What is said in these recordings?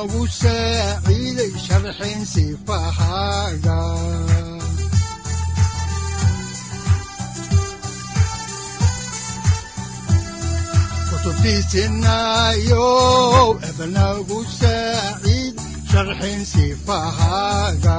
udanogu saaciiday sharxin sifahaaga kutubtiisinayow ebanagu saaciid sharxin sifahaaga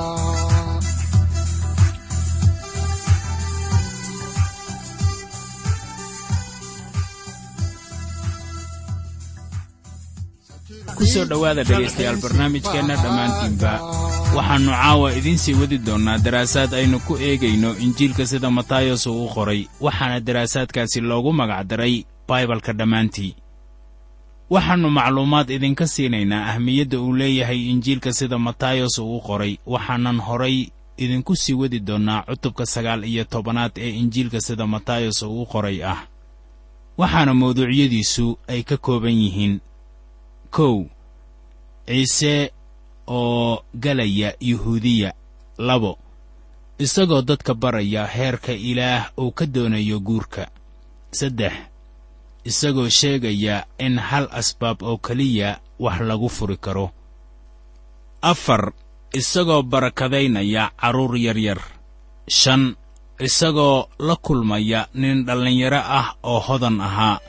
ku soo dhowaada dhegaystayaal barnaamijkeenna dhammaantiinba waxaannu caawa idiin sii wadi doonnaa daraasaad aynu ku eegayno injiilka sida matayos uu u qoray waxaana daraasaadkaasi loogu magacdaray baibalka dhammaantii. Waxaannu macluumaad idinka siinaynaa ahmiyadda uu leeyahay injiilka sida matayos uu u qoray waxaanan horay idinku sii wadi doonnaa cutubka sagaal iyo tobanaad ee injiilka sida matayos uu u qoray ah. Waxaana mawduucyadiisu ay ka kooban yihiin kow ciise oo galaya yuhuudiya labo isagoo dadka baraya heerka ilaah uu ka doonayo guurka. Saddex isagoo sheegaya in hal asbaab oo keliya wax lagu furi karo. Afar isagoo barakadaynaya carruur yaryar. Shan isagoo la kulmaya nin dhallinyaro ah oo hodan ahaa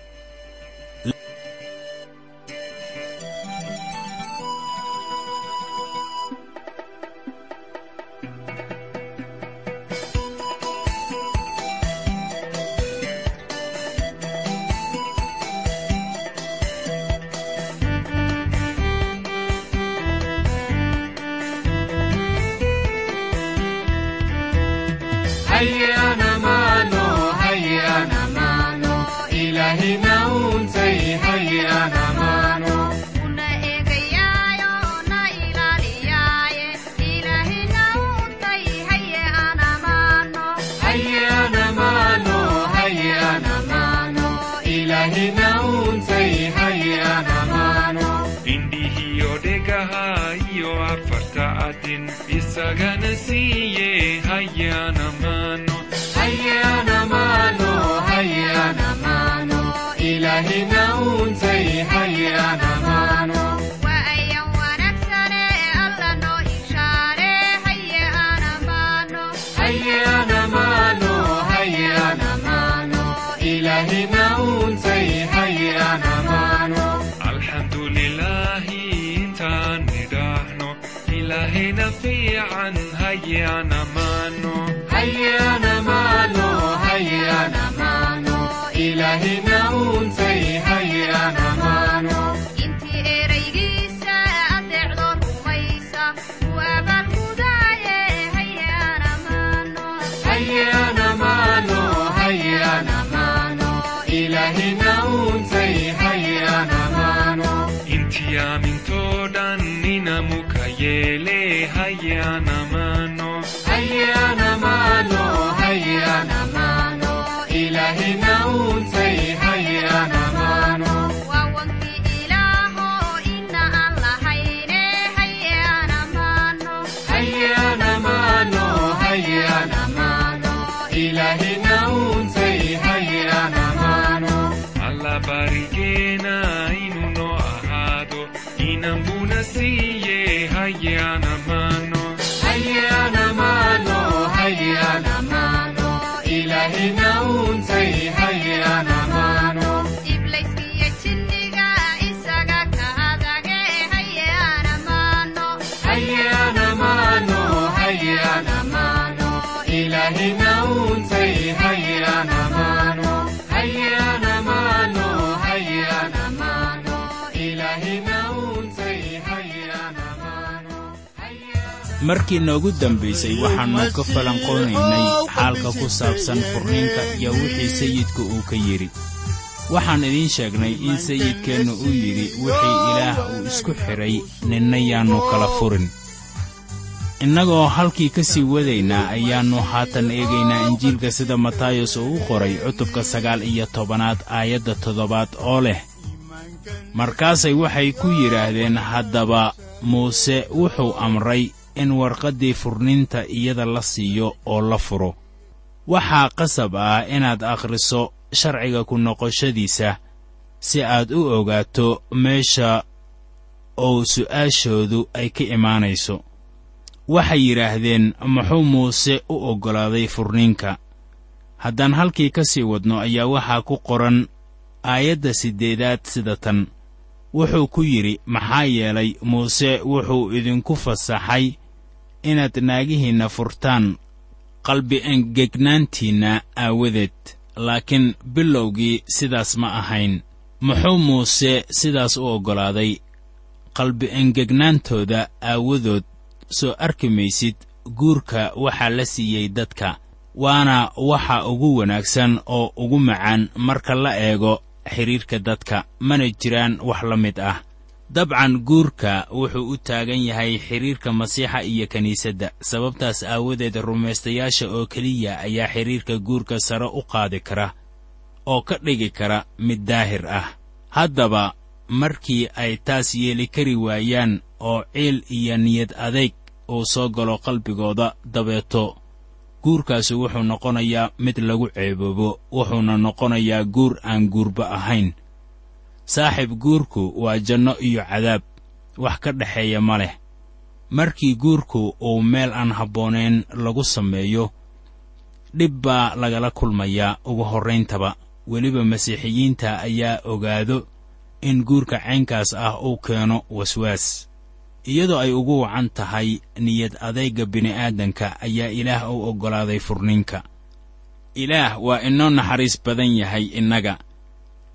isagana alxamdu lilaahi intaan nidhaahno ilaahayna fiican hayana mano ilaahina uuntay markii noogu dambaysay waxaannu ka falanqoonaynay xaalka ku saabsan furniinka iyo wixii sayidku uu ka yidhi. Waxaan idiin sheegnay in sayidkeennu uu yidhi wixii ilaah uu isku xidhay ninna yaannu kala furin. Innagoo halkii ka sii wadaynaa ayaannu haatan eegaynaa injiilka sida matayos uu u qoray cutubka sagaal iyo tobanaad aayadda toddobaad oo leh markaasay waxay ku yidhaahdeen haddaba muuse wuxuu amray in warqaddii furniinta iyada la siiyo oo la furo. Waxaa qasab ah inaad akhriso sharciga ku noqoshadiisa si aad u ogaato meesha oo su'aashoodu ay ka imaanayso. Waxay yidhaahdeen muxuu muuse u oggolaaday furniinka haddaan halkii ka sii wadno ayaa waxaa ku qoran aayadda siddeedaad sida tan. Wuxuu ku yidhi maxaa yeelay muuse wuxuu idinku fasaxay inaad naagihiinna furtaan qalbi engegnaantiinna aawadeed. Laakiin bilowgii sidaas ma ahayn. Muxuu muuse sidaas u oggolaaday qalbi engegnaantooda aawadood soo arki maysid guurka waxaa la siiyey dadka waana waxa ugu wanaagsan oo ugu macaan marka la eego xidhiirka dadka mana jiraan wax la mid ah dabcan guurka wuxuu u taagan yahay xidhiirka masiixa iyo kiniisadda sababtaas aawadeed rumaystayaasha oo keliya ayaa xidhiirka guurka sare u qaadi kara oo ka dhigi kara mid daahir ah. Haddaba markii ay taas yeeli kari waayaan oo ciil iyo niyad adayg uu soo galo qalbigooda dabeeto guurkaasi wuxuu noqonayaa mid lagu ceeboobo wuxuuna noqonayaa guur aan guurba ahayn saaxiib guurku waa janno iyo cadaab wax ka dhexeeya ma leh. Markii guurku uu meel aan habboonayn lagu sameeyo dhib baa lagala kulmayaa ugu horrayntaba weliba masiixiyiinta ayaa ogaado in guurka caynkaas ah uu keeno waswaas. Iyadoo ay ugu wacan tahay niyad adayga bini'aadanka ayaa ilaah u oggolaaday furniinka. Ilaah waa inoo naxariis badan yahay innaga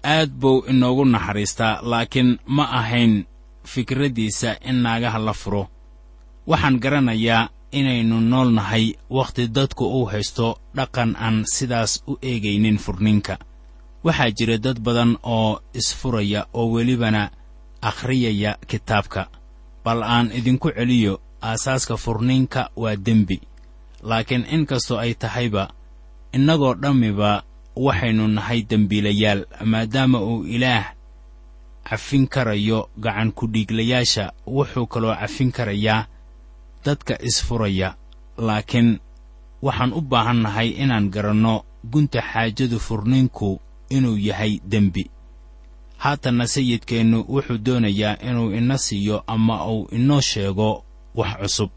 aad buu inoogu naxariistaa laakiin ma ahayn fikraddiisa in naagaha la furo. Waxaan garanayaa inaynu nool nahay wakhti dadku uu haysto dhaqan aan sidaas u eegaynin furniinka waxaa jira dad badan oo isfuraya oo welibana akhriyaya kitaabka. Bal aan idinku celiyo aasaaska furniinka waa dembi. Laakiin in kastoo ay tahayba innagoo dhammiba waxaynu nahay dembiilayaal maadaama uu ilaah cafin karayo gacan ku-dhiiglayaasha wuxuu kaloo cafin karayaa dadka isfuraya. Laakiin waxaan u baahan nahay inaan garanno gunta xaajadu furniinku inuu yahay dembi. Haatanna sayidkeennu wuxuu doonayaa inuu ina siiyo ama uu inoo sheego wax cusub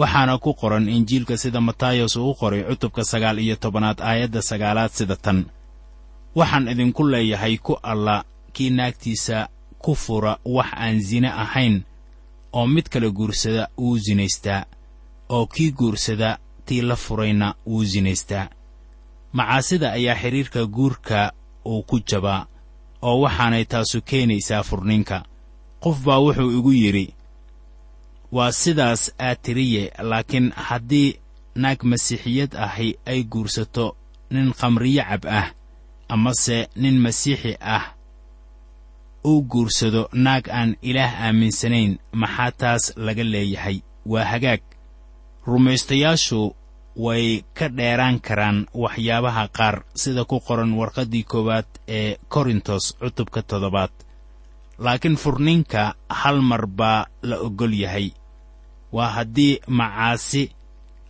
waxaana ku qoran injiilka sida matayos uu u qoray cutubka sagaal iyo tobanaad aayadda sagaalaad sida tan. Waxaan idinku leeyahay ku alla kii naagtiisa ku fura wax aan sine ahayn oo mid kale guursada wuu sinaystaa oo kii guursada tii la furayna wuu sinaystaa macaasida ayaa xidhiirka guurka uu ku jabaa oo waxaanay taasu keenaysaa furniinka qof baa wuxuu igu yidhi waa sidaas aad tiriye laakiin haddii naag masiixiyad ahi ay guursato nin khamriyo cab ah amase nin masiixi ah uu guursado naag aan ilaah aaminsanayn maxaa taas laga leeyahay? Waa hagaag. Rumaystayaashu way ka dheeraan karaan waxyaabaha qaar sida ku qoran warqaddii koowaad ee korintos cutubka toddobaad. Laakiin furniinka hal mar baa la oggol yahay waa haddii macaasi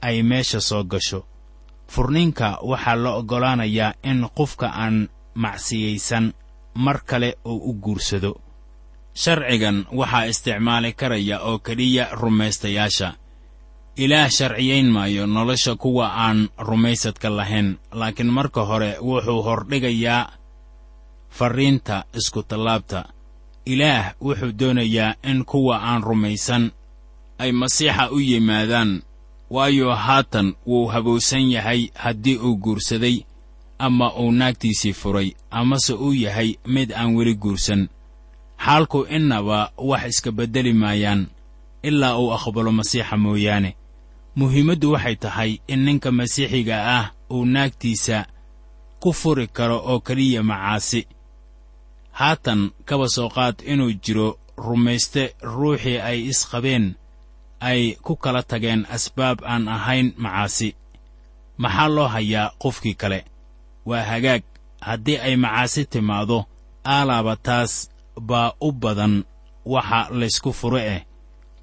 ay meesha soo gasho. Furniinka waxaa la oggolaanayaa in qofka aan macsiyaysan mar kale uu u guursado. Sharcigan waxaa isticmaali karaya oo keliya rumaystayaasha. Ilaah sharciyayn maayo nolosha kuwa aan rumaysadka lahayn laakiin marka hore wuxuu hordhigayaa farriinta iskutallaabta. Ilaah wuxuu doonayaa in kuwa aan rumaysan ay masiixa u yimaadaan waayo haatan wuu habowsan yahay haddii uu guursaday ama uu naagtiisii furay amase uu yahay mid aan weli guursan. Xaalku innaba wax iska beddeli maayaan ilaa uu aqbalo masiixa mooyaane. Muhiimaddu waxay tahay in ninka masiixiga ah uu naagtiisa ku furi karo oo keliya macaasi. Haatan kaba soo qaad inuu jiro rumayste ruuxii ay isqabeen ay ku kala tageen asbaab aan ahayn macaasi. Maxaa loo hayaa qofkii kale? Waa hagaag. Haddii ay macaasi timaado aalaaba taas baa u badan waxa laysku furo eh.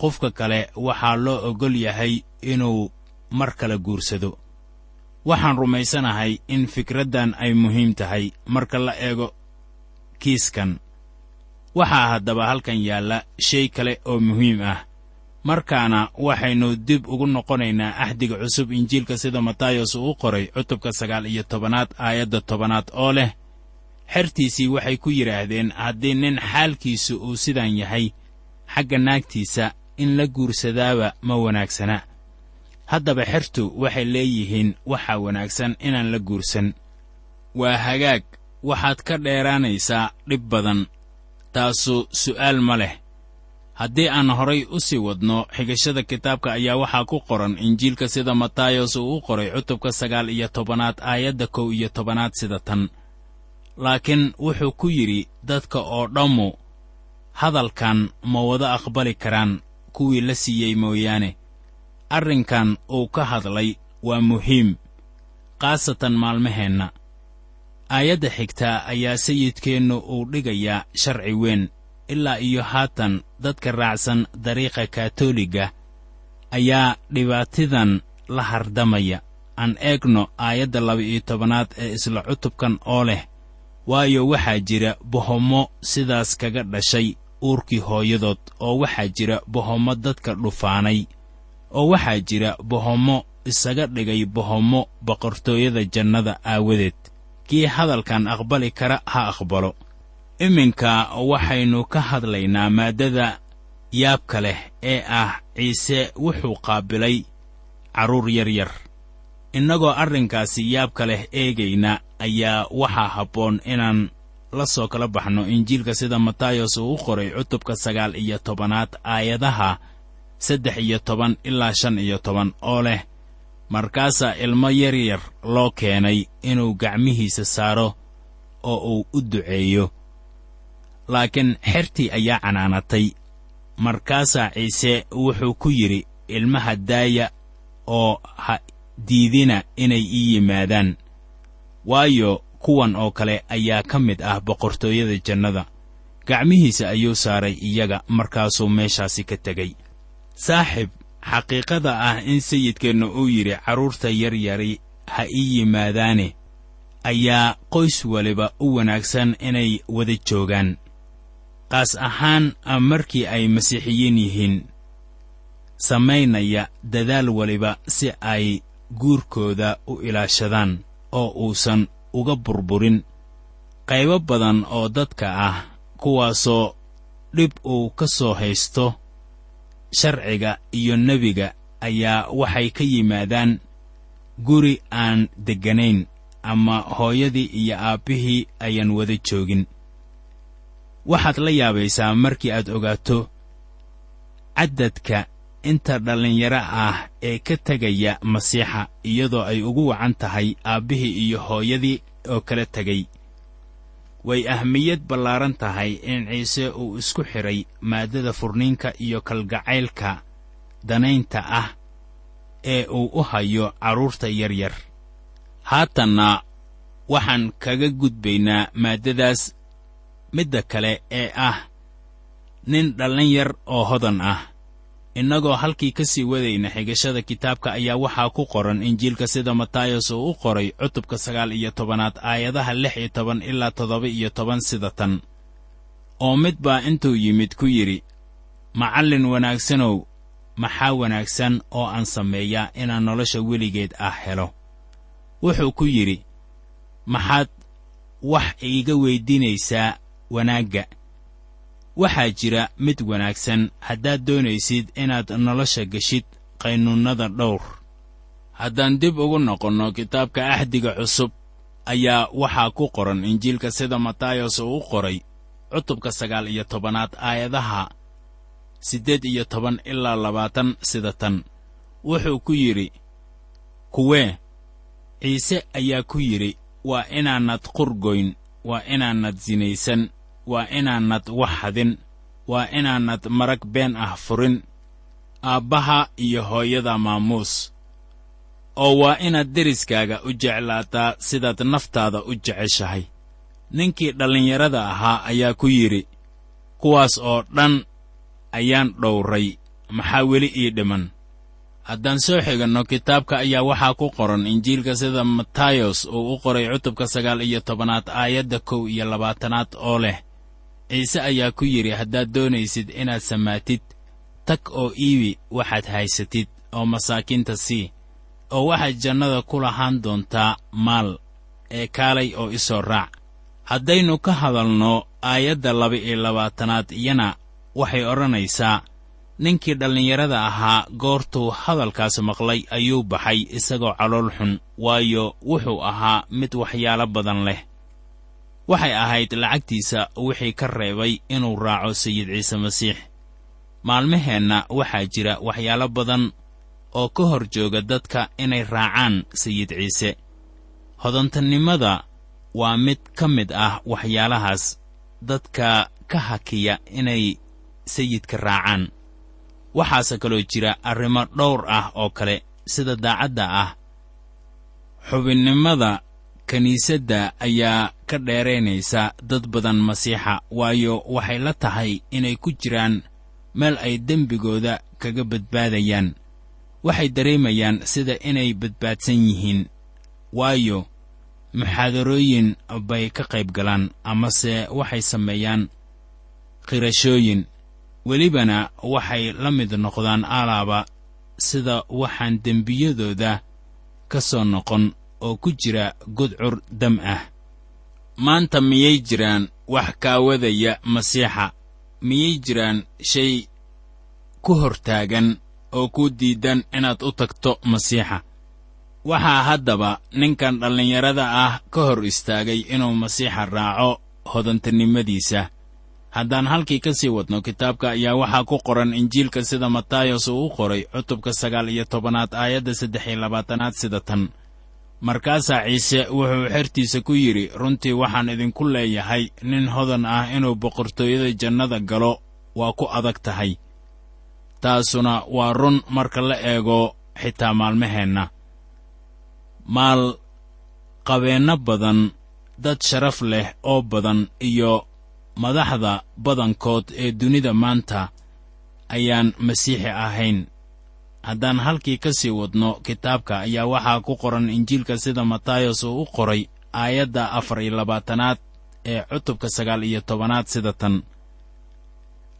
Qofka kale waxaa loo oggol yahay inuu mar kale guursado. Waxaan rumaysanahay in fikraddan ay muhiim tahay marka la eego kiiskan. Waxaa haddaba halkan yaalla shay kale oo muhiim ah markaana waxaynu dib ugu noqonaynaa axdiga cusub injiilka sida matayos uu u qoray cutubka sagaal iyo tobanaad aayadda tobanaad oo leh xertiisii waxay ku yidhaahdeen haddii nin xaalkiisu uu sidan yahay xagga naagtiisa in la guursadaaba ma wanaagsana. Haddaba xertu waxay leeyihiin waxaa wanaagsan inaan la guursan. Waa hagaag waxaad ka dheeraanaysaa dhib badan taasu su'aal ma leh haddii aan horay u sii wadno xigashada kitaabka ayaa waxaa ku qoran injiilka sida matayos uu u qoray cutubka sagaal iyo tobanaad aayadda kow iyo tobanaad sida tan. Laakiin wuxuu ku yidhi dadka oo dhammu hadalkan ma wada aqbali karaan kuwii la siiyey mooyaane. Arrinkan uu ka hadlay waa muhiim khaasatan maalmaheenna. Aayadda xigtaa ayaa sayidkeennu uu dhigayaa sharci weyn ilaa iyo haatan dadka raacsan dariiqa kaatooliga ayaa dhibaatidan la hardamaya. Aan eegno aayadda laba-iyo tobanaad ee isla cutubkan oo leh waayo waxaa jira bohommo sidaas kaga dhashay uurkii hooyadood oo waxaa jira bohommo dadka dhufaanay oo waxaa jira bohommo isaga dhigay bohommo boqortooyada jannada aawadeed. Kii hadalkan aqbali kara ha aqbalo iminka waxaynu ka hadlaynaa maaddada yaabka leh ee ah ciise wuxuu qaabilay carruur yar yar. Innagoo arrinkaasi yaabka leh eegayna ayaa waxaa habboon inaan la soo kala baxno injiilka sida matayos uu u qoray cutubka sagaal iyo tobanaad aayadaha saddex iyo toban ilaa shan iyo toban oo leh markaasaa ilmo yaryar loo keenay inuu gacmihiisa saaro oo uu u duceeyo laakiin xertii ayaa canaanatay. Markaasaa ciise wuxuu ku yidhi ilmaha daaya oo ha diidina inay ii yimaadaan waayo kuwan oo kale ayaa ka mid ah boqortooyada jannada. Gacmihiisa ayuu saaray iyaga markaasuu meeshaasi ka tegey saaxib xaqiiqada ah in sayidkeennu uu yidhi carruurta yaryari ha ii yimaadaane ayaa qoys waliba u wanaagsan inay wada joogaan qaas ahaan markii ay masiixiyiin yihiin samaynaya dadaal waliba si ay guurkooda u ilaashadaan oo uusan uga burburin. Qaybo badan oo dadka ah kuwaasoo dhib uu ka soo haysto sharciga iyo nebiga ayaa waxay ka yimaadaan guri aan degganayn ama hooyadii iyo aabbihii ayaan wada joogin waxaad la yaabaysaa markii aad ogaato caddadka inta dhallinyaro ah ee ka tegaya masiixa iyadoo ay ugu wacan tahay aabbihii iyo hooyadii oo kala tegay way ahmiyad ballaaran tahay in ciise uu isku xidhay maaddada furniinka iyo kalgacaylka danaynta ah ee uu u hayo carruurta yaryar. Haatanna waxaan kaga gudbaynaa maaddadaas midda kale ee ah nin dhallin yar oo hodan ah. Innagoo halkii ka sii wadayna xigashada kitaabka ayaa waxaa ku qoran injiilka sida matayos uu u qoray cutubka sagaal iyo tobanaad aayadaha lix iyo toban ilaa toddoba iyo toban sida tan. Oo mid baa intuu yimid ku yidhi macallin wanaagsanow maxaa wanaagsan oo aan sameeyaa inaan nolosha weligeed ah helo? Wuxuu ku yidhi maxaad wax iiga weyddiinaysaa wanaagga waxaa jira mid wanaagsan haddaad doonaysid inaad nolosha geshid qaynuunnada dhowr. Haddaan dib ugu noqonno kitaabka axdiga cusub ayaa waxaa ku qoran injiilka sida matayos uu u qoray cutubka sagaal iyo tobanaad aayadaha siddeed iyo toban ilaa labaatan sida tan. Wuxuu ku yidhi kuwee ciise ayaa ku yidhi waa inaanad qurgoyn waa inaanad sinaysan waa inaanad wax hadin waa inaanad marag been ah furin. Aabbaha iyo hooyada maamuus. Oo waa inaad deriskaaga u jeclaataa sidaad naftaada u jeceshahay. Ninkii dhallinyarada ahaa ayaa ku yidhi kuwaas oo dhan ayaan dhowray. Maxaa weli ii dhiman? Haddaan soo xiganno kitaabka ayaa waxaa ku qoran injiilka sida matayos uu u qoray cutubka sagaal iyo tobanaad aayadda kow iyo labaatanaad oo leh ciise ayaa ku yidhi haddaad doonaysid inaad samaatid tag oo iibi waxaad haysatid oo masaakiinta sii oo waxaad jannada ku lahaan doontaa maal ee kaalay oo i soo raac. Haddaynu ka hadalno aayadda laba-iyo labaatanaad iyana waxay odhanaysaa ninkii dhallinyarada ahaa goortuu hadalkaas maqlay ayuu baxay isagoo calool xun waayo wuxuu ahaa mid waxyaalo badan leh waxay ahayd lacagtiisa wixii ka reebay inuu raaco sayid ciise masiix. Maalmaheenna waxaa jira waxyaalo badan oo ka hor jooga dadka inay raacaan sayid ciise. Hodantannimada waa mid ka mid ah waxyaalahaas dadka ka hakiya inay sayidka raacaan. Waxaase kaloo jira arrimo dhowr ah oo kale sida daacadda ah. Xubinnimada kiniisadda ayaa ka dheeraynaysa dad badan masiixa waayo waxay la tahay inay ku jiraan meel ay dembigooda kaga badbaadayaan. Waxay dareemayaan sida inay badbaadsan yihiin waayo muxaadarooyin bay ka qayb galaan amase waxay sameeyaan qirashooyin welibana waxay la mid noqdaan alaaba sida waxaan dembiyadooda ka soo noqon oo ku jira gudcur dam ah maanta miyay jiraan wax kaawadaya masiixa? Miyay jiraan shay ku hortaagan oo ku diidan inaad u tagto masiixa? Waxaa haddaba ninkan dhallinyarada ah ka hor istaagay inuu masiixa raaco hodantinimadiisa. Haddaan halkii ka sii wadno kitaabka ayaa waxaa ku qoran injiilka sida matayos uu u qoray cutubka sagaal iyo tobanaad aayadda saddex iyo labaatanaad sida tan markaasaa ciise wuxuu xertiisa ku yidhi runtii waxaan idinku leeyahay nin hodan ah inuu boqortooyada jannada galo waa ku adag tahay. Taasuna waa run marka la eego xitaa maalmaheenna. Maal qabeenno badan dad sharaf leh oo badan iyo madaxda badankood ee dunida maanta ayaan masiixi ahayn haddaan halkii ka sii wadno kitaabka ayaa waxaa ku qoran injiilka sida matayos uu u qoray aayadda afar iyo labaatanaad ee cutubka sagaal iyo tobanaad sida tan.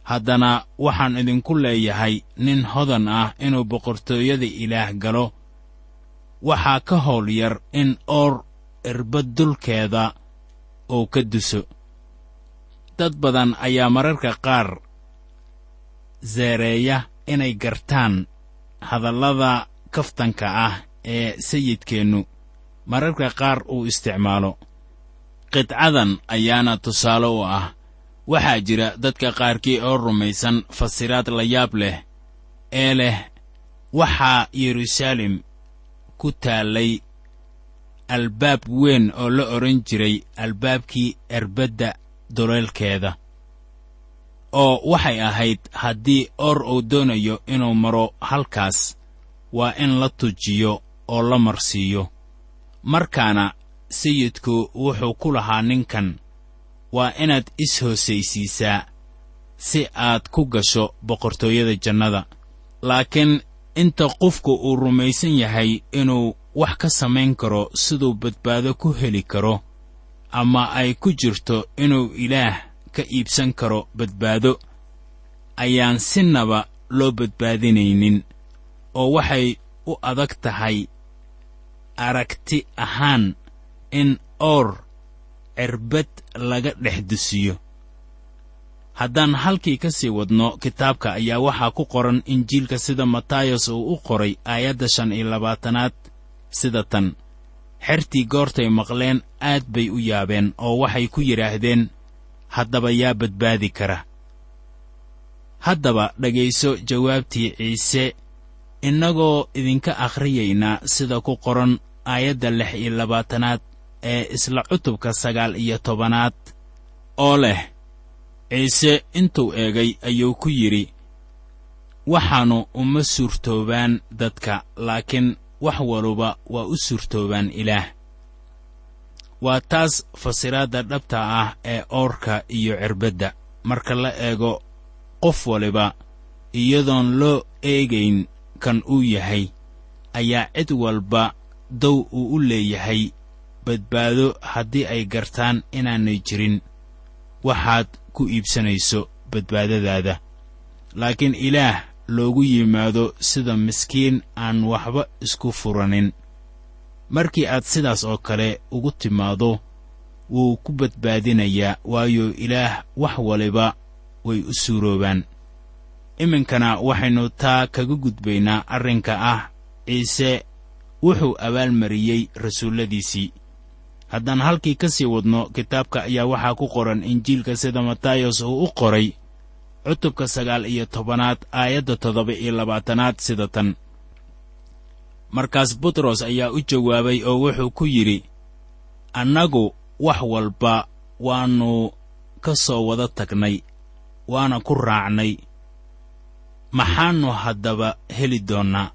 Haddana waxaan idinku leeyahay nin hodan ah inuu boqortooyada ilaah galo waxaa ka howl yar in oor irbad dulkeeda uu ka duso. Dad badan ayaa mararka qaar seereeya inay gartaan hadallada kaftanka ah ee sayidkeennu. Mararka qaar uu isticmaalo. Qidcadan ayaana tusaale u ah. Waxaa jira dadka qaarkii oo rumaysan fasiraad la yaab leh ee leh waxaa yeruusaalem ku taallay albaab weyn oo la odhan jiray albaabkii erbadda duleelkeeda oo waxay ahayd haddii or uu doonayo inuu maro halkaas waa in la tujiyo oo la marsiiyo. Markaana sayidku wuxuu ku lahaa ninkan waa inaad is-hoosaysiisaa si aad ku gasho boqortooyada jannada. Laakiin inta qofku uu rumaysan yahay inuu wax ka samayn karo siduu badbaado ku heli karo ama ay ku jirto inuu ilaah ka iibsan karo badbaado ayaan sinaba loo badbaadinaynin oo waxay u adag tahay aragti ahaan in oor cirbad laga dhex dusiyo. Haddaan halkii ka sii wadno kitaabka ayaa waxaa ku qoran injiilka sida matayos uu u qoray aayadda shan iyo labaatanaad sida tan xertii goortay maqleen aad bay u yaabeen oo waxay ku yidhaahdeen haddaba yaa badbaadi kara. Haddaba dhegayso jawaabtii ciise innagoo idinka akhriyayna sida ku qoran aayadda lix iyo labaatanaad ee isla cutubka sagaal iyo tobanaad oo leh ciise intuu eegay ayuu ku yidhi waxaannu uma suurtoobaan dadka laakiin wax waluba waa u suurtoobaan ilaah waa taas fasiraadda dhabta ah ee oorka iyo cirbadda. Marka la eego qof waliba iyadoon loo eegayn kan uu yahay ayaa cid walba dow uu u leeyahay badbaado haddii ay gartaan inaanay jirin. Waxaad ku iibsanayso badbaadadaada. Laakiin ilaah loogu yimaado sida miskiin aan waxba isku furanin markii aad sidaas oo kale ugu timaado wuu ku badbaadinayaa waayo ilaah wax waliba way u suuroobaan. Iminkana waxaynu taa kaga gudbaynaa arrinka ah ciise wuxuu abaalmariyey rasuulladiisii. Haddaan halkii ka sii wadno kitaabka ayaa waxaa ku qoran injiilka sida matayos uu u qoray cutubka sagaal iyo tobanaad aayadda toddoba iyo labaatanaad sida tan markaas butros ayaa u jawaabay oo wuxuu ku yidhi annagu wax walba waannu ka soo wada tagnay waana ku raacnay. Maxaannu haddaba heli doonnaa?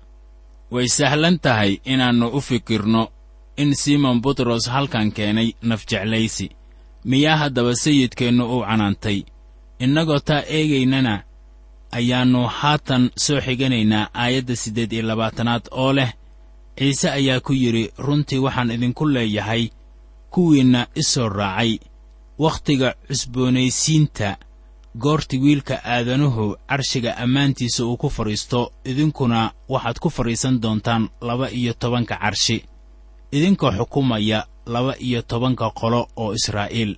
Way sahlan tahay inaannu u fikirno in simon butros halkan keenay nafjeclaysi. Miyaa haddaba sayidkeennu uu canaantay? Innagoo taa eegaynana ayaannu haatan soo xiganaynaa aayadda siddeed iyo labaatanaad oo leh ciise ayaa ku yidhi runtii waxaan idinku leeyahay kuwiinna i soo raacay wakhtiga cusboonaysiinta goortii wiilka aadanuhu carshiga ammaantiisa uu ku fadhiisto idinkuna waxaad ku fadhiisan doontaan laba iyo tobanka carshi idinkoo xukumaya laba iyo tobanka qolo oo israa'iil.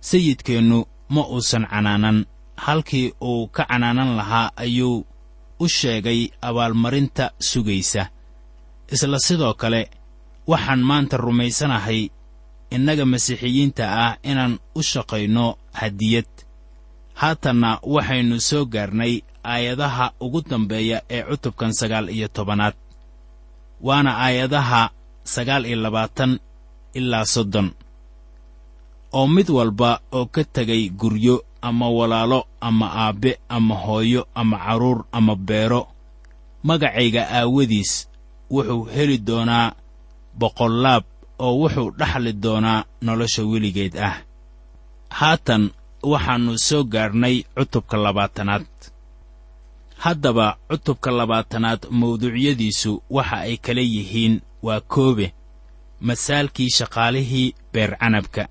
Sayidkeennu ma uusan canaanan halkii uu ka canaanan lahaa ayuu u sheegay abaalmarinta sugaysa isla sidoo kale waxaan maanta rumaysanahay innaga masiixiyiinta ah inaan u shaqayno hadiyad. Haatanna waxaynu soo gaarnay aayadaha ugu dambeeya ee cutubkan sagaal iyo tobanaad waana aayadaha sagaal iyo labaatan ilaa soddon oo mid walba oo ka tegay guryo ama walaalo ama aabbe ama hooyo ama carruur ama beero. Magacayga aawadiis wuxuu heli doonaa boqollaab oo wuxuu dhaxli doonaa nolosha weligeed ah. Haatan waxaannu soo gaarnay cutubka labaatanaad. Haddaba cutubka labaatanaad mawduucyadiisu waxa ay kala yihiin waa koobe masaalkii shaqaalihii beer canabka.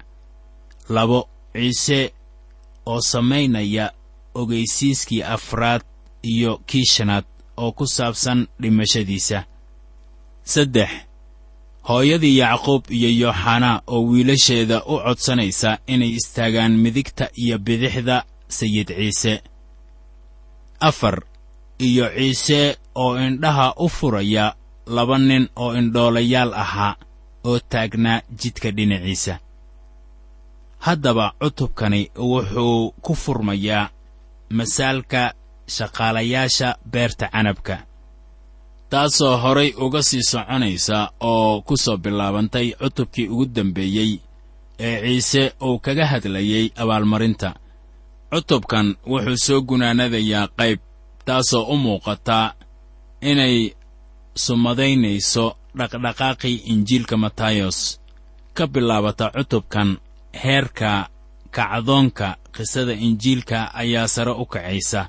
Labo ciise oo samaynaya ogaysiiskii afraad iyo kii shanaad oo ku saabsan dhimashadiisa saddex hooyadii yacquub iyo yooxanaa oo wiilasheeda u codsanaysa inay istaagaan midigta iyo bidixda sayid ciise. Afar iyo ciise oo indhaha u furaya laba nin oo indhoolayaal ahaa oo taagnaa jidka dhinaciisa. Haddaba cutubkani wuxuu ku furmayaa masaalka shaqaalayaasha beerta canabka taasoo horay uga sii soconaysa oo ku soo bilaabantay cutubkii ugu dambeeyey ee ciise uu kaga hadlayey abaalmarinta. Cutubkan wuxuu soo gunaanadayaa qayb taasoo u muuqata inay sumadaynayso dhaqdhaqaaqii injiilka matayos ka bilaabata cutubkan heerka kacdoonka qisada injiilka ayaa sare u kacaysa.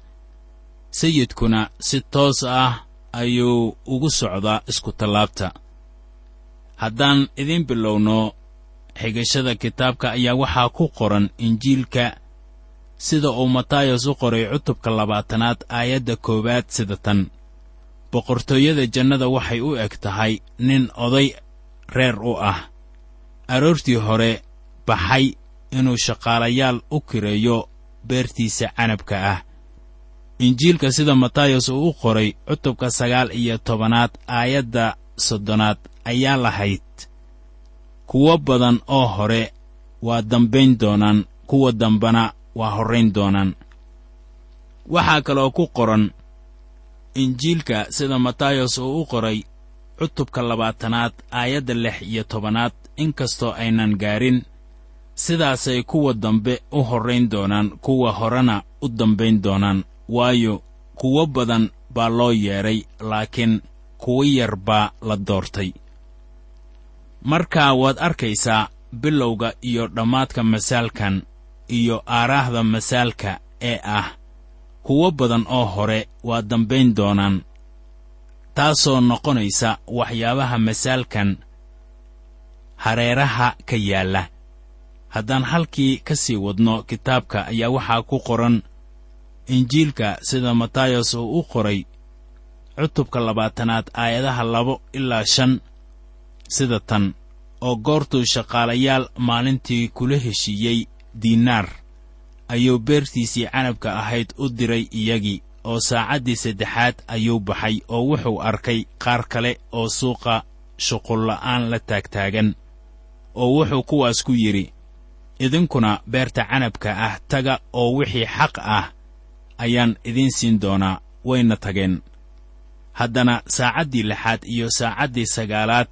Sayidkuna si toos ah ayuu ugu socdaa isku-tallaabta haddaan idiin bilowno xigashada kitaabka ayaa waxaa ku qoran injiilka sida uu matayos u qoray cutubka labaatanaad aayadda koowaad sida tan. Boqortooyada jannada waxay u eg tahay nin oday reer u ah. Aroortii hore baxay inuu shaqaalayaal u kireeyo beertiisa canabka ah injiilka sida matayos uu u qoray cutubka sagaal iyo tobanaad aayadda soddonaad ayaa lahayd kuwo badan oo hore waa dambayn doonaan kuwa dambana waa horrayn doonaan. Waxaa kaloo ku qoran injiilka sida matayos uu u qoray cutubka labaatanaad aayadda lix iyo tobanaad inkastoo aynan gaarin sidaasay kuwa dambe u horrayn doonaan kuwa horena u dambayn doonaan waayo kuwo badan baa loo yeedhay laakiin kuwo yar baa la doortay. Markaa waad arkaysaa bilowga iyo dhammaadka masaalkan iyo aaraahda masaalka ee ah kuwo badan oo hore waa dambayn doonaan taasoo noqonaysa waxyaabaha masaalkan hareeraha ka yaalla. Haddaan halkii ka sii wadno kitaabka ayaa waxaa ku qoran injiilka sida matayos uu u qoray cutubka labaatanaad aayadaha labo ilaa shan sida tan oo goortuu shaqaalayaal maalintii kula heshiiyey diinaar ayuu beertiisii canabka ahayd u diray iyagii oo saacaddii saddexaad ayuu baxay oo wuxuu arkay qaar kale oo suuqa shuqulla'aan la taagtaagan oo wuxuu kuwaas ku yidhi idinkuna beerta canabka ah taga oo wixii xaq ah ayaan idiin siin doonaa wayna tageen. Haddana saacaddii lixaad iyo saacaddii sagaalaad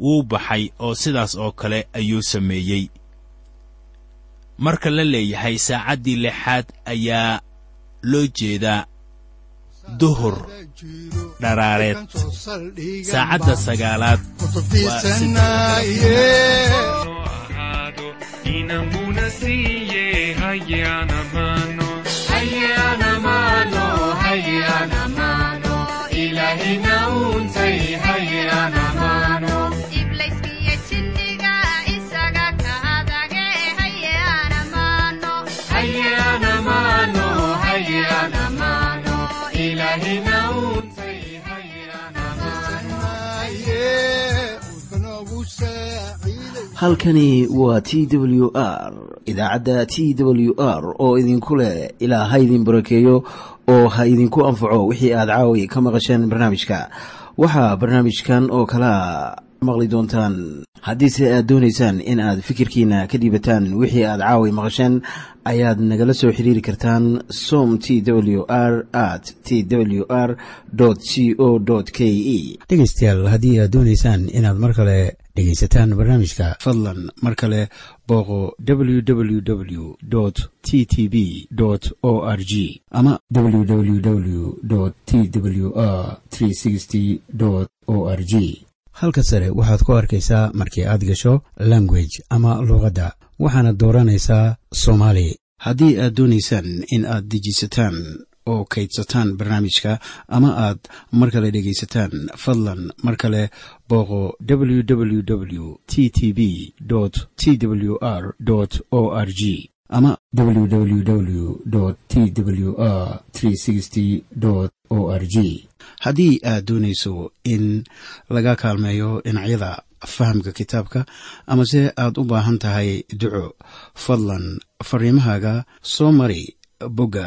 wuu baxay oo sidaas oo kale ayuu sameeyey. Marka la leeyahay saacaddii lixaad ayaa loo jeedaa duhur dharaareed. Saacadda sagaalaad no halkani waa t w r idaacadda t w r oo idinku leh ilaa ha idin barakeeyo oo ha idinku anfaco wixii aad caawi ka maqasheen barnaamijka. Waxaa barnaamijkan oo kalaa maqli doontaan haddiise aad doonaysaan in aad fikirkiina ka dhiibataan wixii aad caawi maqasheen ayaad nagala soo xiriiri kartaan som t w r at t w r c o k e. Dhegaystayaal haddii aad doonaysaan inaad mar kale dhegaysataan barnaamijka. fadlan mar kale booqo www t t b o r g ama www t w r o r g halka sare waxaad ku arkaysaa markii aad gasho language ama luuqadda waxaana dooranaysaa soomaali. Haddii aad doonaysaan in aad dejisataan oo kaydsataan barnaamijka ama aad mar kale dhegaysataan fadlan mar kale booqo www t t b t w r o r g ama www t w r o r g haddii aad doonayso in laga kaalmeeyo dhinacyada fahamka kitaabka amase aad u baahan tahay duco fadlan fariimahaaga soo mari bogga